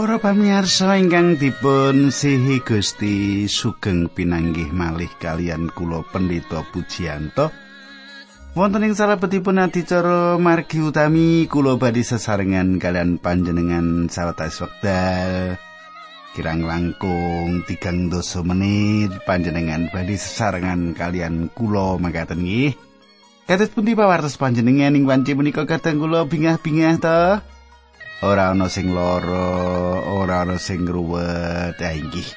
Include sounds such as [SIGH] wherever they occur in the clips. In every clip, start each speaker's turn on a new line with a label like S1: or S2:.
S1: Para pamirsa ingkang dipun sihi Gusti sugeng pinanggih malih kalian kula Pendeta Pujiyanto. Wonten ing salebetipun adicara margi utami kula badhe sesarengan kalian panjenengan sawetawis wekdal. Kirang langkung tigang doso menit panjenengan badhe sesarengan kalian kula mangkaten nggih. Kados pundi pawartos panjenengan ing wanci menika kadang kula bingah-bingah to? Ora ana sing lara ora ana sing ruwet ya inggih.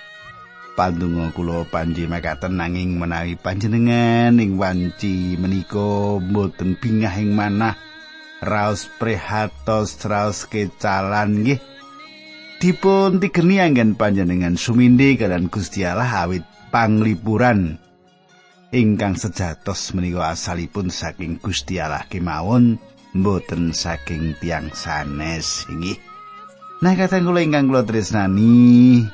S1: Pandonga kula panji makaten nanging menawi panjenengan ing wanci menika mboten bingah ing manah. Raos prihatos raos kecalan nggih. Dipun tigeni anggen panjenengan sumindi kalian Gusti Allah awit panglipuran. Ingkang sejatos menika asalipun saking Gusti Allah kemawon mboten saking tiang sanes inggih. Nah kadang kula ingkang kula tresnani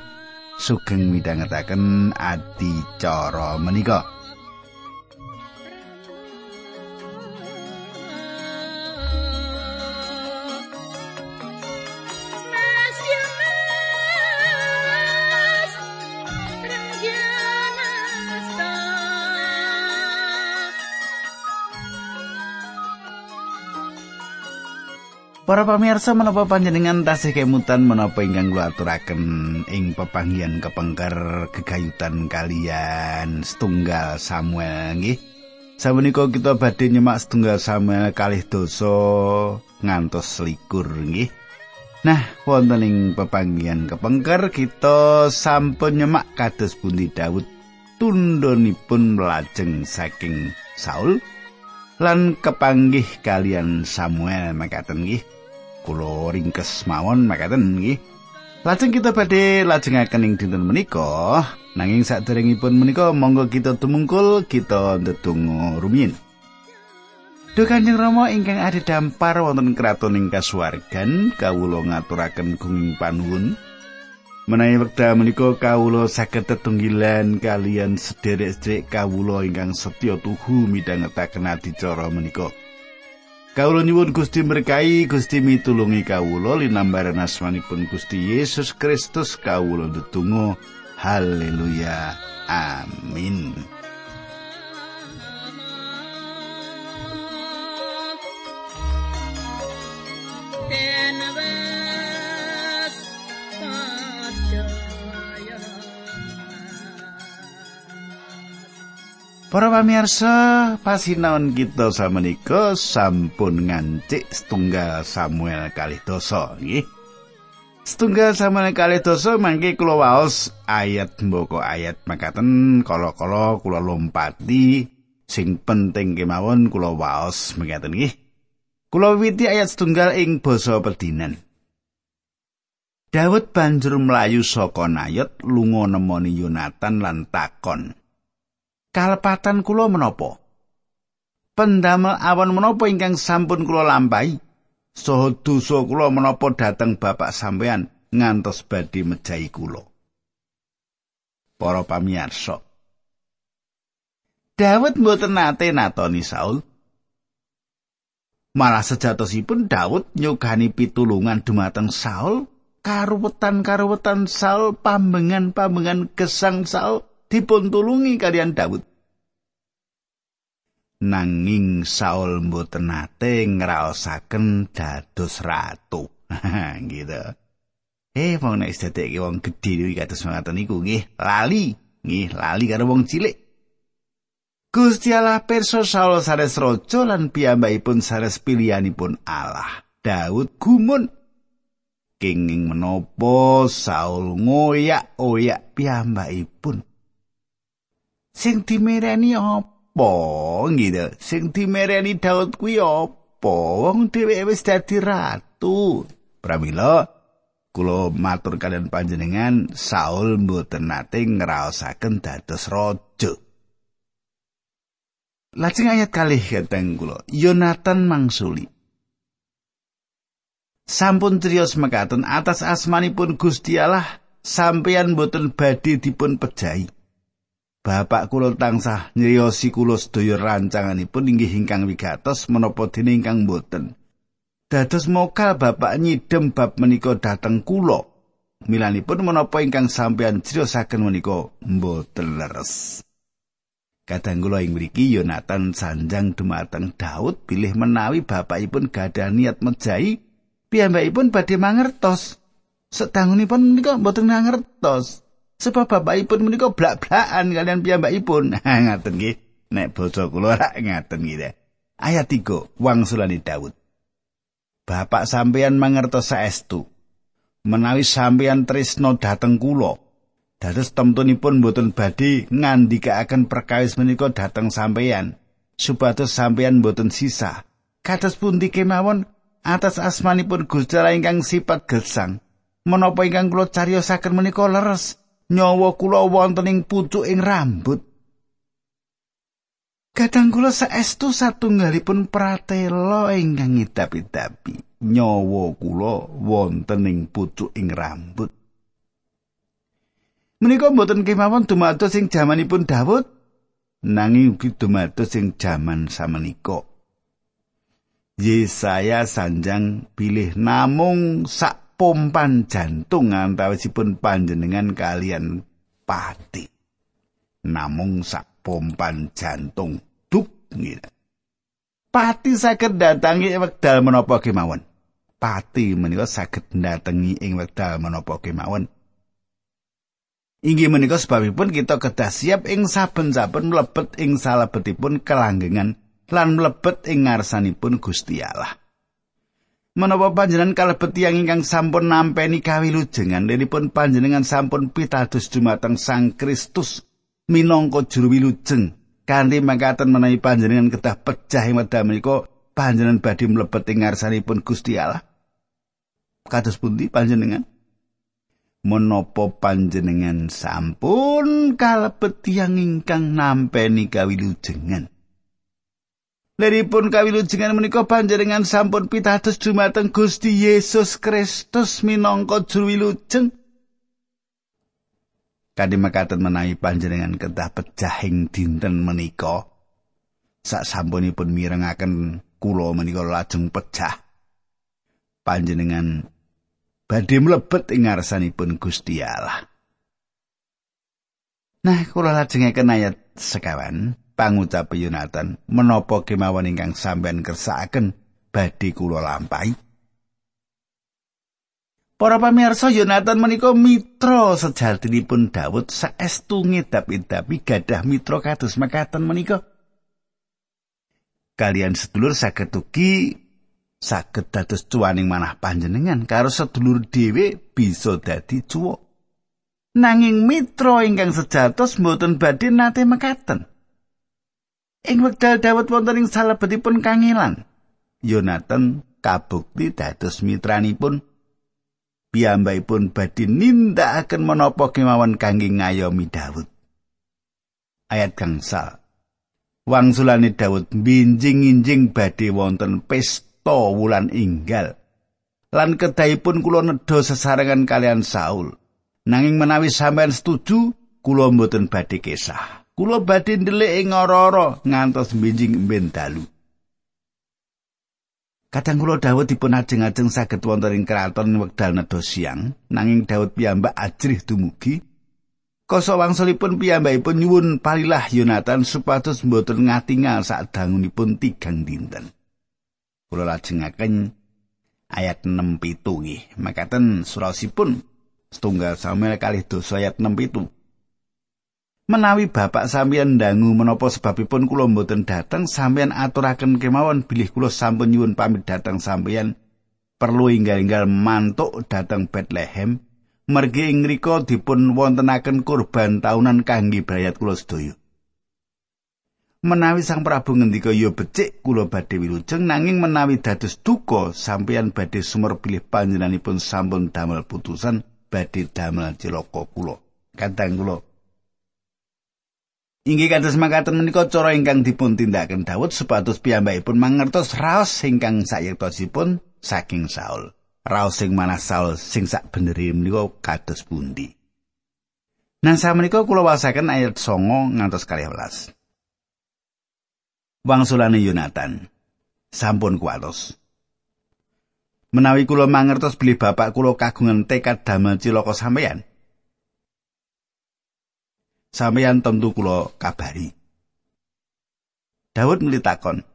S1: sugeng midhangetaken adicara menika. Para pamirsa menapa panjenengan tasih kemutan menapa ingkang kula aturaken ing pepanggihan kepengker gegayutan kalian setunggal Samuel nggih. Sabenika kita badhe nyemak setunggal Samuel kalih dosa ngantos selikur nggih. Nah, wonten ing pepanggihan kepengker kita sampun nyemak kados pundi Daud tundhonipun lajeng saking Saul lan kepanggih kalian Samuel makaten nggih. Kula ringkes mawon makaten nggih. Lajeng kita badhe lajengaken ing dinten menika, nanging saderengipun menika monggo kita tumungkul kita ndedonga rumiyin. Duh Kanjeng Rama ingkang ade dampar wonten kraton ing kasuwargan, kawula ngaturaken gunging panuwun. Menawi wekdal menika kawula saged tetunggilan kalian sederek-sederek kawula ingkang setya tuhu midhangetaken adicara menika. Kawula nyuwun Gusti berkahi, Gusti mitulungi kawula linambaran asmanipun Gusti Yesus Kristus kawula ndedonga. Haleluya. Amin. Para pamirsa, pasinaon kita samenika sampun ngancik setunggal Samuel kalih dosa, nggih. Setunggal Samuel kalih dosa mangke kula waos ayat mboko ayat makaten kala-kala kula lompati sing penting kemawon kula waos mekaten nggih. Kula wiwiti ayat setunggal ing basa pedinan. Daud banjur mlayu saka Nayot lunga nemoni Yonatan lan takon. Kalepatan kula menapa? Pendamel awan menapa ingkang sampun kula lampahi? Saha dosa kula menapa dhateng bapak sampean ngantos badhe mejahi kula? Para pamirsa. Daud mboten nate natoni Saul. Malah sejatosipun Daud nyogani pitulungan dumateng Saul karuwetan-karuwetan Saul pambengan-pambengan gesang Saul dipun tulungi kalian Daud. Nanging Saul mboten nate ngraosaken dados ratu. [LAUGHS] gitu. Eh, wong nek sedekke wong gedhe iki kados ngoten niku nggih, lali, nggih, lali karo wong cilik. Gusti Allah perso Saul sares raja lan piyambakipun sares pilihanipun Allah. Daud gumun kenging menapa Saul ngoyak-oyak piyambakipun. sing dimereni apa gitu sing dimereni Daud kuwi apa? Wong dheweke wis dadi ratu. Pramila kula matur kalian panjenengan Saul mboten nate ngraosaken dados raja. Lajeng ayat kalih kateng kula. Yonatan mangsuli. Sampun trios mekaten atas asmanipun Gusti Allah sampeyan boten badhe dipun pejahi Bapak kula tansah nyriosi kula sedaya rancanganipun inggih ingkang wigatos menapa dene ingkang boten. Dados mokal bapak nyidem bab menika dhateng kula Milanipun menapa ingkang sampeyan criyosaken menika mboten leres. Kadang kula ing mriki Yonatan sanjang dumateng Daud pilih menawi bapakipun gadah niat mejahi piyambakipun badhe mangertos. Sedangunipun menika mboten ngertos. Sebab bapakipun menika blak-blakan kalian piyambakipun. [LAUGHS] Ngaten nggih. Nek basa kula [LAUGHS] rak ngaten nggih. Ayat 3 wangsulane Daud. Bapak sampeyan mangertos saestu. Menawi sampeyan tresno dhateng kula, Dados temtunipun boten badhe ngandikaaken perkawis menika dhateng sampeyan supados sampeyan boten sisa. Kados pundi kemawon atas asmanipun Gusti ingkang sifat gesang. Menapa ingkang kula cariyosaken menika leres nyawa kula wonten ing pucuking rambut. Kadang kula saestu satunggalipun pratela ingkang ngidap-idapi nyawa kula wonten ing pucuking rambut. Menika mboten kemawon dumados ing jamanipun Daud nanging ugi dumados ing jaman samenika. Yesaya sanjang pilih namung sak pompan jantung antawisipun panjenengan kalian pati. Namung sak pompan jantung duk ngira. Pati saged datangi wekdal menapa kemawon. Pati menika saged datangi ing wekdal menapa kemawon. Inggih menika sebabipun kita kedah siap ing saben-saben mlebet ing salebetipun kelanggengan lan mlebet ing ngarsanipun Gusti Allah. Menapa panjenengan kalebet tiyang ingkang sampun nampeni kawilujengan dipun panjenengan sampun pitados dumateng Sang Kristus minangka juru wilujeng kanthi mangkaten menawi panjenengan kedah pecah ing wedha menika panjenengan badhe mlebet ing ngarsanipun Gusti Allah. Kados pundi panjenengan? menapa panjenengan sampun kalebet tiyang ingkang nampeni kawilujengan. Leripun kawilujengan menika panjenengan sampun pitados dumateng Gusti Yesus Kristus minangka juru wilujeng. Kadhi mekaten menawi panjenengan kedah pejahing dinten menika sak sampunipun mirengaken kula menika lajeng pecah. Panjenengan badhe mlebet ing ngarsanipun Gusti Allah. Nah, kula lajengaken ayat sekawan pangucap Yonatan menapa kemawon ingkang sampean kersakaken badhe kula lampahi. Para pamirsa Yonatan menika mitra sejatinipun Daud saestu ngedap-edapi gadah mitra kados mekaten menika. Kalian sedulur saged ugi saged dados cuaning manah panjenengan karo sedulur dhewe bisa dadi cuwa. Nanging mitra ingkang sejatos mboten badhe nate mekaten. Ing wekdal Daud wonten ing salebetipun kangelan, Yonatan kabukti dados mitranipun piyambakipun badhe nindakaken menapa kemawon kangge ngayomi Daud. Ayat gangsal. Wangsulane Daud binjing-injing badhe wonten pesta wulan inggal lan kedahipun kula nedha sesarengan kalian Saul nanging menawi sampean setuju kula mboten badhe kesah kula badhe ndelik ing ora-ora ngantos mbinjing mben dalu. Kadang kula Daud dipun ajeng-ajeng saged wonten ing kraton wekdal nedha siang nanging Daud piyambak ajrih dumugi. Koso wangsulipun piyambakipun nyuwun palilah Yonatan supados mboten ngatingal sak dangunipun tigang dinten. kula lajengaken ayat 6 pitu nggih. Makaten surasipun setunggal Samuel kalih dosa ayat 6 pitu menawi bapak sampeyan dangu menapa sebabipun kula mboten dateng sampeyan aturaken kemawon bilih kula sampun nyuwun pamit dateng sampeyan. Perlu inggal-inggal mantuk dateng Bethlehem. Mergi ing ngrika dipun wontenaken kurban taunan kangge bayat kula sedaya. Menawi Sang Prabu ngendika ya becik kula badhe wilujeng nanging menawi dados duka sampeyan badhe sumur pilih panjenenganipun sampun damel putusan badhe damel cilaka kula. Kadang kula Inggih kados mangkaten menika cara ingkang dipun tindakaken Daud supados piyambakipun mangertos raos ingkang sayektosipun saking Saul. Raos sing manah Saul sing sak beneri menika kados pundi. Nah, menika kula wasaken ayat 9 ngantos 12. wangsulane Yonatan sampun kuatos. Menawi kula mangertos bilih bapak kula kagungan tekad damel cilaka sampeyan. Sampeyan tentu kula kabari. Daud melitakon.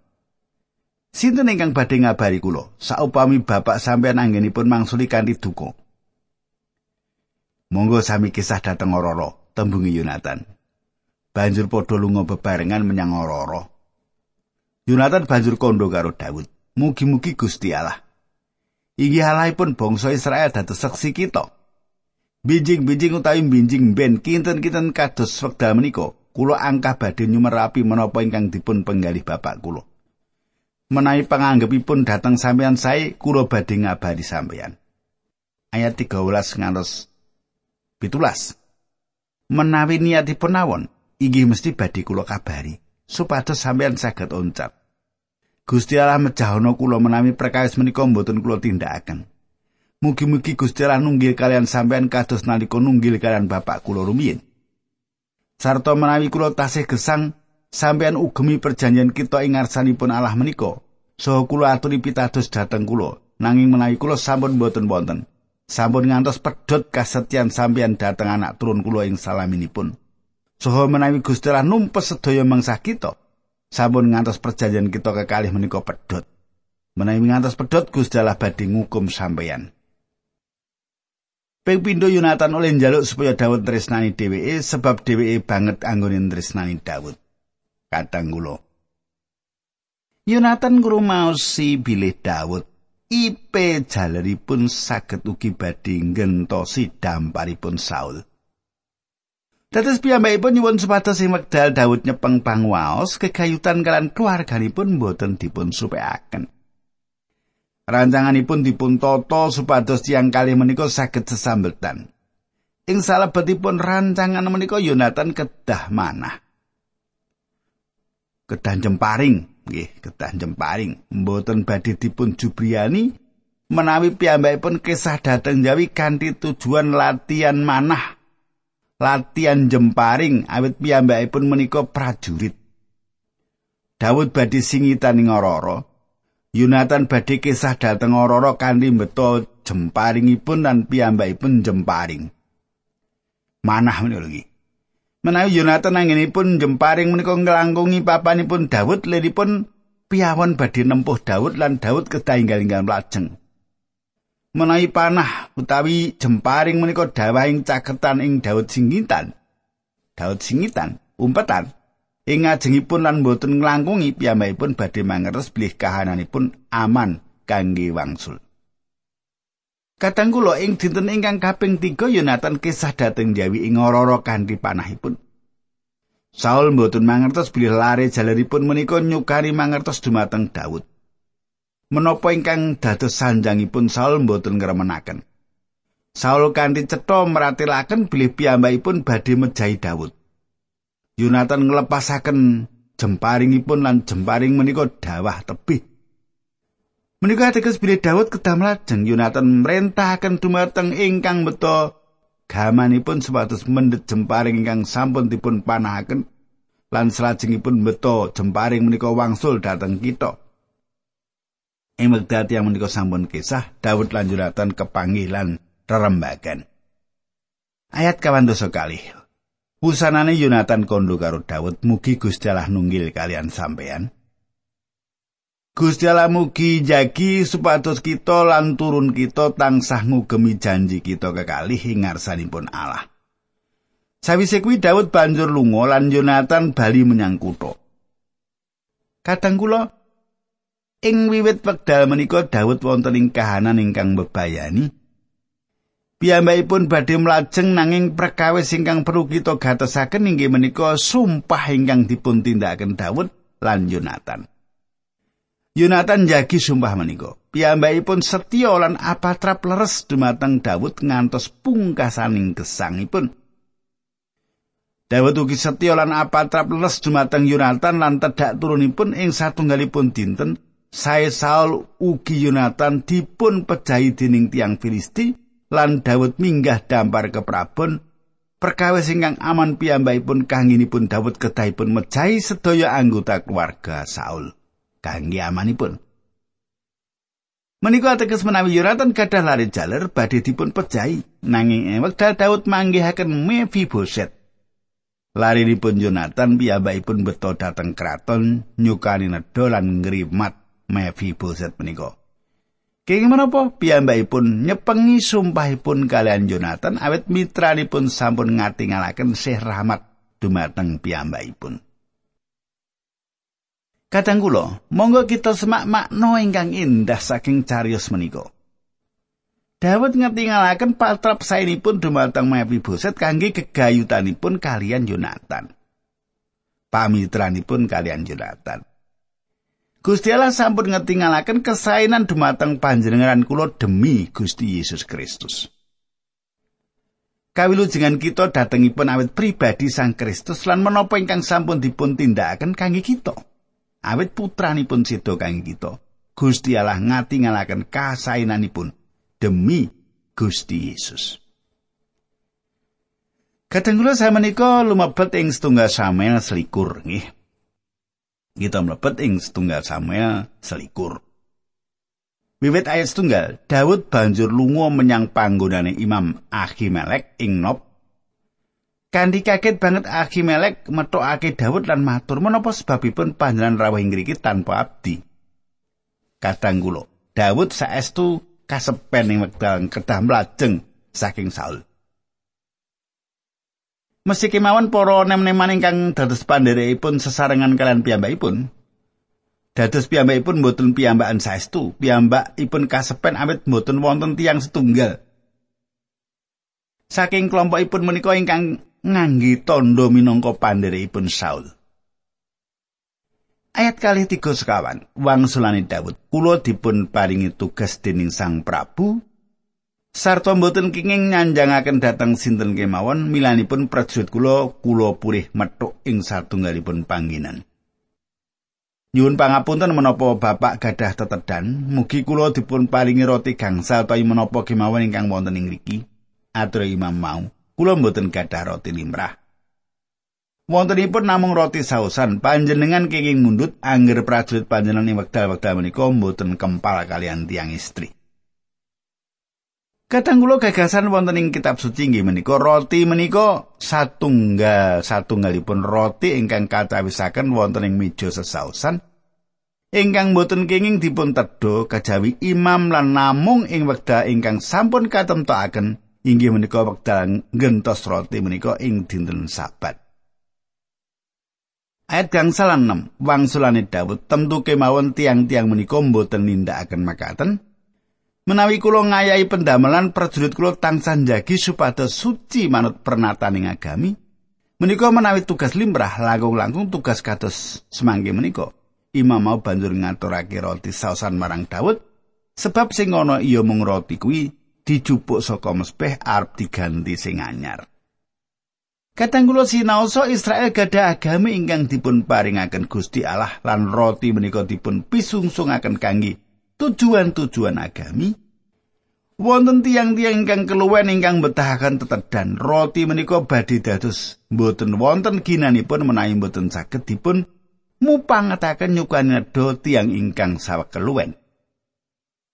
S1: Sinten ingkang badhe ngabari kula? Saupami bapak sampeyan anggenipun mangsuli kanthi duka. Monggo sami kisah dateng Ororo, tembungi Yonatan. Banjur padha lunga bebarengan menyang Ororo. Yonatan banjur kondo karo Daud. Mugi-mugi Gusti Allah Inggih Allahipun bangsa Israel dados seksi kita. Binjing-binjing utawi binjing ben kinten-kinten kados wekdal menika, kula angkah badhe nyumerapi menapa ingkang dipun penggalih bapak kula. Menawi panganggepipun dateng sampeyan sae, kula badhe ngabari sampeyan. Ayat 13 ngantos 17. Menawi niatipun nawon, inggih mesti badhe kula kabari supados sampeyan saged oncat. Gusti Allah mejahono kula menawi perkawis menika mboten kula tindakaken. Mugi-mugi Gusti Allah nunggil kalian sampean kados nalika nunggil kalian bapak kula rumiyin. Sarta menawi kula tasih gesang sampean ugemi perjanjian kita ing ngarsanipun Allah menika. So kula aturi pitados dhateng kula, nanging menawi kula sampun mboten wonten. Sampun ngantos pedhot kasetyan sampean dhateng anak turun kula ing salaminipun. Soho menawi Gusti Allah numpes sedaya mangsa kita, sampun ngantos perjanjian kita kekalih menika pedhot. Menawi ngantos pedhot Gusti Allah badhe ngukum sampeyan. Ping pindho Yonatan oleh njaluk supaya Daud tresnani dheweke sebab dheweke banget anggone tresnani Daud. Kadang kula. Yonatan ngrumaosi bilih Daud ipe jaleripun saged ugi badhe ngentosi damparipun Saul. Dados piyambakipun nyuwun supados sing wekdal Daud nyepeng pangwaos kegayutan kalian keluarganipun boten dipun supekaken. Rancanganipun dipun toto supados tiang kali menika saged sesambetan. Ing salebetipun rancangan menika Yonatan kedah manah. Kedah jemparing, nggih, kedah jemparing, mboten badhe dipun jubriani menawi piyambakipun kisah dhateng Jawi kanthi tujuan latihan manah latihan jemparing awit piyambakipun menika prajurit. Daud badhe singitan ing Ororo. Yunatan badhe kisah dhateng Ororo kanthi mbeta jemparingipun lan piyambakipun jemparing. Manah menika lho Menawi Yonatan anginipun jemparing menika nglangkungi papanipun Daud liripun piyawon badhe nempuh Daud lan Daud kedah inggal-inggal lajeng. menawi panah utawi jemparing menika dawahing caketan ing Daud singitan. Daud singitan, umpetan. Ing ngajengipun lan boten nglangkungi piyambakipun badhe mangertos bilih kahananipun aman kangge wangsul. Katang kula ing dinten ingkang kaping 3 Yonatan kisah dhateng Jawi ing ora-ora kanthi panahipun. Saul mboten mangertos bilih lare jaleripun menika nyukani mangertos dumateng Daud. menapa ingkang dados sanjangipun Saul mboten ngremenaken. Saul kanthi cetha meratilaken bilih piyambakipun badhe mejahi Daud. Yonatan nglepasaken jemparingipun lan jemparing menika dawah tebih. Menika teges bilih Daud kedah mlajeng Yonatan mrentahaken dumateng ingkang beto gamanipun supados mendhet jemparing ingkang sampun dipun panahaken lan salajengipun beto jemparing menika wangsul dhateng kita. Ing wekdal tiyang menika sampun kisah Daud lanjuratan kepanggilan rerembagan. Ayat kawan dosa kali. Pusanane Yonatan kondo karo Daud mugi Gusti Allah nunggil kalian sampean. Gusti Allah mugi jagi supados kita lan turun kita tansah ngugemi janji kita kekalih ing ngarsanipun Allah. Sawise kuwi Daud banjur lunga lan Yonatan bali menyang kutha. Kadang kula Ing wiwit wekdal menika Daud wonten ing kahanan ingkang bebayani. Piyambakipun badhe mlajeng nanging perkawis ingkang perlu kita gatosaken inggih menika sumpah ingkang dipun tindakaken Daud lan Yonatan. Yonatan jagi sumpah menika. Piyambakipun setya lan apatrap leres dumateng Daud ngantos pungkasaning gesangipun. Daud ugi setya lan apatrap leres dumateng Yonatan lan tedhak turunipun ing satunggalipun dinten Sae Saul ugi Yonatan dipun pejahi dening tiang Filisti lan Daud minggah dampar ke Prabon perkawis ingkang aman piyambakipun kanginipun Daud kedahipun mejahi sedaya anggota keluarga Saul kangge amanipun Menika ateges menawi Yonatan gadah lari jaler badhe dipun pejahi nanging ing wekdal Daud manggihaken Mephiboset. Larinipun Yonatan piyambakipun beto dhateng kraton nyukani nedha lan ngrimat Mephiboset menika. Kenging menapa piyambakipun nyepengi sumpahipun kalian Yonatan awet mitranipun sampun ngatingalaken Syekh Rahmat dumateng piyambakipun. Kadang kula, monggo kita semak makna ingkang indah saking cariyos menika. Dawud ngetingalaken patrap saenipun dumateng Mephiboset kangge gegayutanipun kalian Yonatan. Pamitranipun kalian Yonatan. Gusti Allah sampun ngetingalaken kesainan dumateng panjenengan kula demi Gusti Yesus Kristus. Kawilujengan kita datengipun awit pribadi Sang Kristus lan menapa ingkang sampun dipun tindakaken kangge kita. awit putranipun sedo kang kita. Gusti Allah ngatingalaken kasainanipun demi Gusti Yesus. Kadang kula saya menika lumebet ing setunggal Samuel selikur nggih. Kita mlebet ing setunggal Samuel selikur. Wiwit ayat setunggal, Daud banjur lunga menyang panggonane Imam Ahimelek ing Nob Kanthi kaget banget Ahimelek metokake Daud lan matur menapa sebabipun panjenengan rawuh ing mriki tanpa abdi. Kadang kula, Daud saestu kasepen ing wekdal kedah mlajeng saking Saul. Meski kemawon para nem-neman ingkang dados pandherekipun sesarengan kalian piyambakipun, dados piyambakipun mboten piyambakan saestu, piyambakipun kasepen awit mboten wonten tiang setunggal. Saking kelompokipun menika ingkang ngangge tondo minangka pandherekipun Saul. Ayat kali tiga sekawan, wangsulane Daud, kula dipun paringi tugas dening Sang Prabu, sarta mboten kenging nyanjangaken dhateng sinten kemawon, milanipun prajurit kula kula purih metuk ing satunggalipun pangginan. Nyuwun pangapunten menapa Bapak gadah tetedan, mugi kula dipun paringi roti gangsal utawi menapa kemawon ingkang wonten ing mriki. Atur Imam mau. kula mboten gadah roti limrah. Wontenipun namung roti sausan, panjenengan kenging mundut angger prajurit panjenengan ing wekdal-wekdal menika mboten kempal kalian tiang istri. Kadang kula gagasan wonten ing kitab suci nggih menika roti menika satunggal satunggalipun roti ingkang kacawisaken wonten ing meja sesausan ingkang boten kenging dipun tedha kajawi imam lan namung ing wekdal ingkang sampun katemtokaken inggih menika wekdal ngentos roti menika ing dinten sabat. Ayat gangsal 6, wangsulane Daud tentu kemawon tiang-tiang menika mboten nindakaken makaten. Menawi kula ngayahi pendamelan prajurit kula tansah njagi supados suci manut pernataning agami, menika menawi tugas limrah langkung-langkung tugas kados semangke menika. Imam mau banjur ngaturake roti sausan marang Daud sebab sing ana iya mung roti kuwi dijupuk saka mespeh arep diganti sing anyar. Kadang kula sinaosa Israel gadah agami ingkang dipun paringaken Gusti Allah lan roti menika dipun pisungsungaken kangge tujuan-tujuan agami. Wonten tiang-tiang ingkang keluwen ingkang betahaken tetedan roti menika badhe dados mboten wonten ginanipun menawi mboten saged dipun mupangetaken nyukani nedha tiang ingkang sawek keluwen.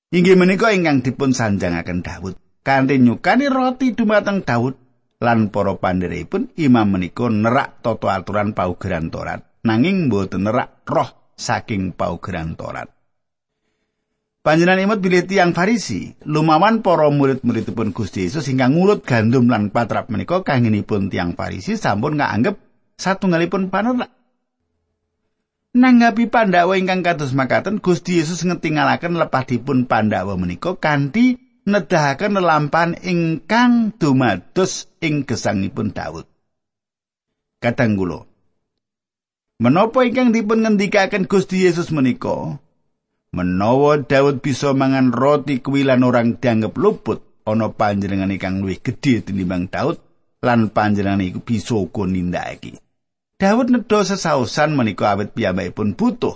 S1: Inggih menika ingkang dipun sanjangaken Daud. Kanthi nyukani roti dumateng Daud lan para pandherekipun imam menika nerak tata aturan paugeran Torat nanging mboten nerak roh saking paugeran Torat. Panjenengan imut bilih tiang Farisi, lumawan para murid-muridipun Gusti Yesus ingkang ngulut gandum lan patrap menika kangenipun tiang Farisi sampun nganggep satunggalipun panerak. Nanggapi Pandhawa ingkang kados makaten Gusti Yesus ngetingalaken lepasipun Pandhawa menika kanthi nedahaken lelampan ingkang dumados ing gesangipun Daud. Kadang kula Menapa ingkang dipun ngendikaken Gusti Yesus menika? Menawa Daud bisa mangan roti kuwi lan orang dianggep luput, ana panjenengan ingkang luwih gedhe tinimbang Daud lan panjenengan iku bisa uga nindakake. Daud nedha sesausan menika awit piyambakipun butuh.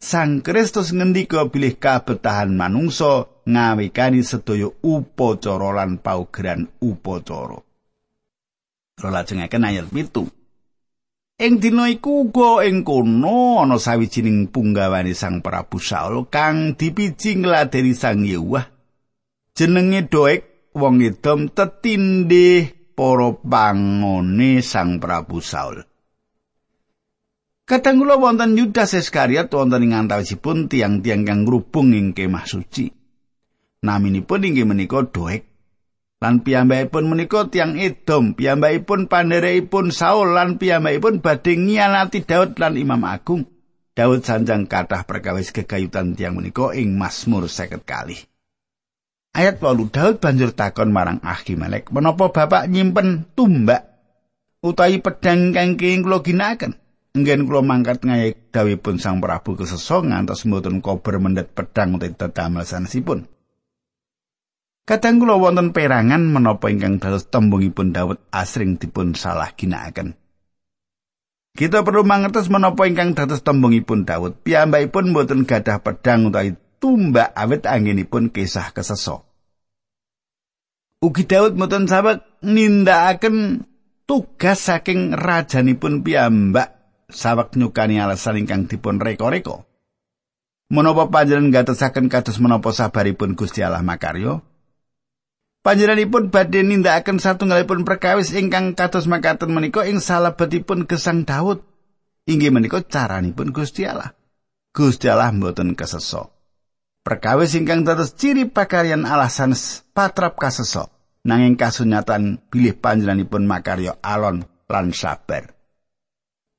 S1: Sang Kristus ngendika bilih kabetahan manungsa ngawikani sedaya upacara lan paugeran upacara. Kula lajengaken ayat pitu. Ing dina iku uga ing kono ana sawijining punggawane Sang Prabu Saul kang dipiji ngladeni Sang Yewah. Jenenge Doeg wong Edom tetindih para pangone Sang Prabu Saul. Katanggula wonten Yudas Iskariot wonten ing antawisipun tiang-tiang kang ngrubung ing kemah suci. Naminipun inggih menika Doeg lan piyambakipun menika tiang Edom, piyambakipun pandherekipun Saul lan piyambakipun badhe ngianati Daud lan Imam Agung. Daud sanjang kathah perkawis kegayutan tiang menika ing Mazmur 50 kali. Ayat 8 Daud banjur takon marang Ahimelek, "Menapa Bapak nyimpen tumbak utawi pedang kangge kula ginakaken?" Enggen kula mangkat ngayak dawuhipun Sang Prabu keseso ngantos mboten kober mendet pedang utawi tetamel sanesipun. Kadang kula wonten perangan menapa ingkang dados tembungipun Daud asring dipun salah ginakaken. Kita perlu mangertos menapa ingkang dados tembungipun Daud. Piyambakipun mboten gadah pedhang utawi tumbak awit anggenipun kisah keseso. Ugi Daud mboten sabek nindakaken tugas saking rajanipun piyambak sawek nyukani alasan ingkang dipun reko-reko. Menapa panjenengan gatosaken kados menapa sabaripun Gusti Allah makaryo? Panjenenganipun badhe nindakaken satunggalipun perkawis ingkang kados makaten menika ing salebetipun gesang Daud. Inggih menika caranipun Gusti Allah. Gusti Allah mboten keseso. Perkawis ingkang dados ciri pakaryan Allah sanes patrap kaseso. Nanging kasunyatan bilih panjenenganipun makarya alon lan sabar.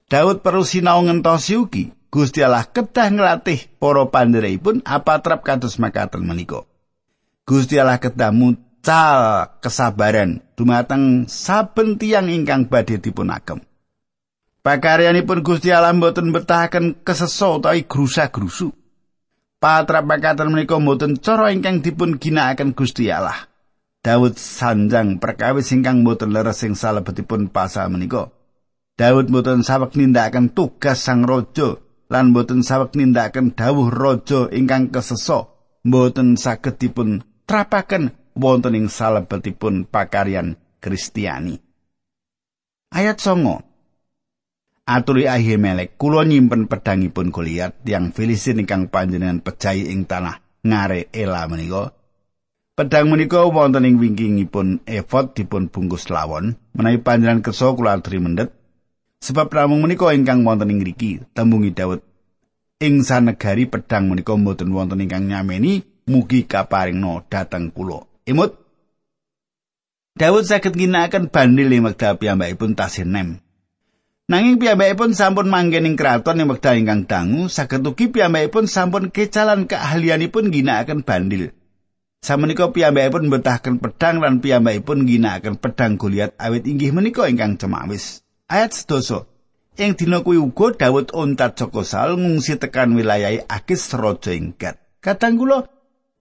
S1: Daud perlu sinau ngentosi ugi Gusti Allah kedah nglatih para pandherekipun apatrap kados makaten menika. Gusti Allah kedah cal kesabaran dumateng saben tiyang ingkang badhe dipun agem. Pakaryanipun Gusti Allah boten betahaken keseso utawi grusa-grusu. Patra menika boten cara ingkang dipun ginakaken Gusti Allah. Daud sanjang perkawis ingkang boten leres sing salebetipun pasal menika. Daud boten sawek nindakaken tugas sang raja lan boten sawek nindakaken dawuh raja ingkang keseso. Boten saged dipun trapaken wonten ing salebetipun pakaryan Kristiani. Ayat songo. Aturi Ahimelek, kula nyimpen pedangipun Goliat yang Filistin ingkang panjenengan pejai ing tanah ngare Ela menika. Pedang menika wonten ing wingkingipun efod dipun bungkus lawon, menawi panjenengan kersa kula aturi mendet. Sebab namung menika ingkang wonten ing ngriki, tembungi Daud. Ing sanegari pedang menika mboten wonten ingkang nyameni, mugi kaparingno dhateng kula. Imut Daud saged ginakaken bandil ing wekdal piyambakipun tasih nem. Nanging piyambakipun sampun manggen ing kraton ing wekdal ingkang dangu, saged ugi piyambakipun sampun kecalan keahlianipun ginakaken bandil. Samenika piyambakipun mbetahaken pedang lan piyambakipun ginakaken pedang Goliat awit inggih menika ingkang cemawis. Ayat sedoso. Ing dina kuwi uga Daud ontat saka Saul ngungsi tekan wilayah Akis raja ing Gat. Kadang kula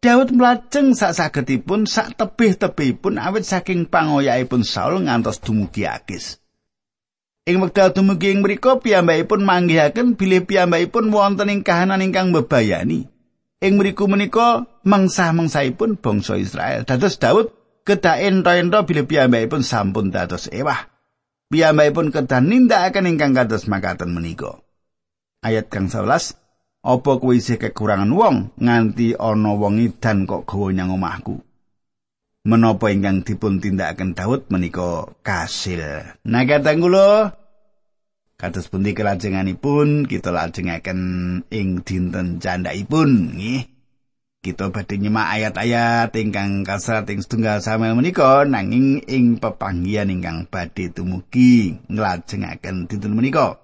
S1: Daud mlajeng sak sagedipun sak tebih-tebihipun awit saking pangoyakipun Saul ngantos dumugi Akis. Ing wekdal dumugi ing mriku piyambakipun manggihaken bilih piyambakipun wonten ing kahanan ingkang mbebayani. Ing mriku menika mengsah-mengsaipun bangsa Israel. Dados Daud kedah ento-ento bilih piyambakipun sampun dados ewah. Piyambakipun kedah nindakaken ingkang kados makaten menika. Ayat kang 11 Apa kuwi isih kekurangan wong nganti ana wong edan kok gawa nyang omahku? Menapa ingkang dipun tindakaken Daud menika kasil. Nah katang kula kados pundi kelajenganipun kita lajengaken ing dinten candhaipun nggih. Kita badhe nyemak ayat-ayat ingkang kasrat ing setunggal Samuel menika nanging ing pepanggihan ingkang badhe tumugi nglajengaken dinten menika.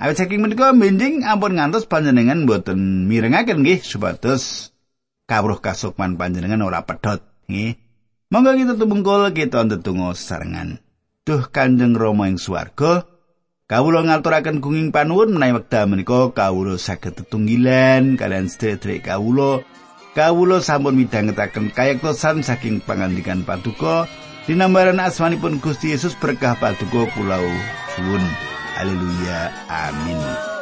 S1: Awit saking menika mending ampun ngantos panjenengan mboten mirengaken nggih supados kawruh kasukman panjenengan ora pedhot nggih. Monggo kita tumungkul kita ndedonga sarengan. Duh Kanjeng Rama ing swarga, kawula ngaturaken gunging panuwun menawi wekdal menika kawula saged tetunggilan kalian sedherek kawula. Kawula sampun midhangetaken kayektosan saking pangandikan Paduka dinambaran asmanipun Gusti Yesus berkah Paduka kula suwun. Haleluya. Amin.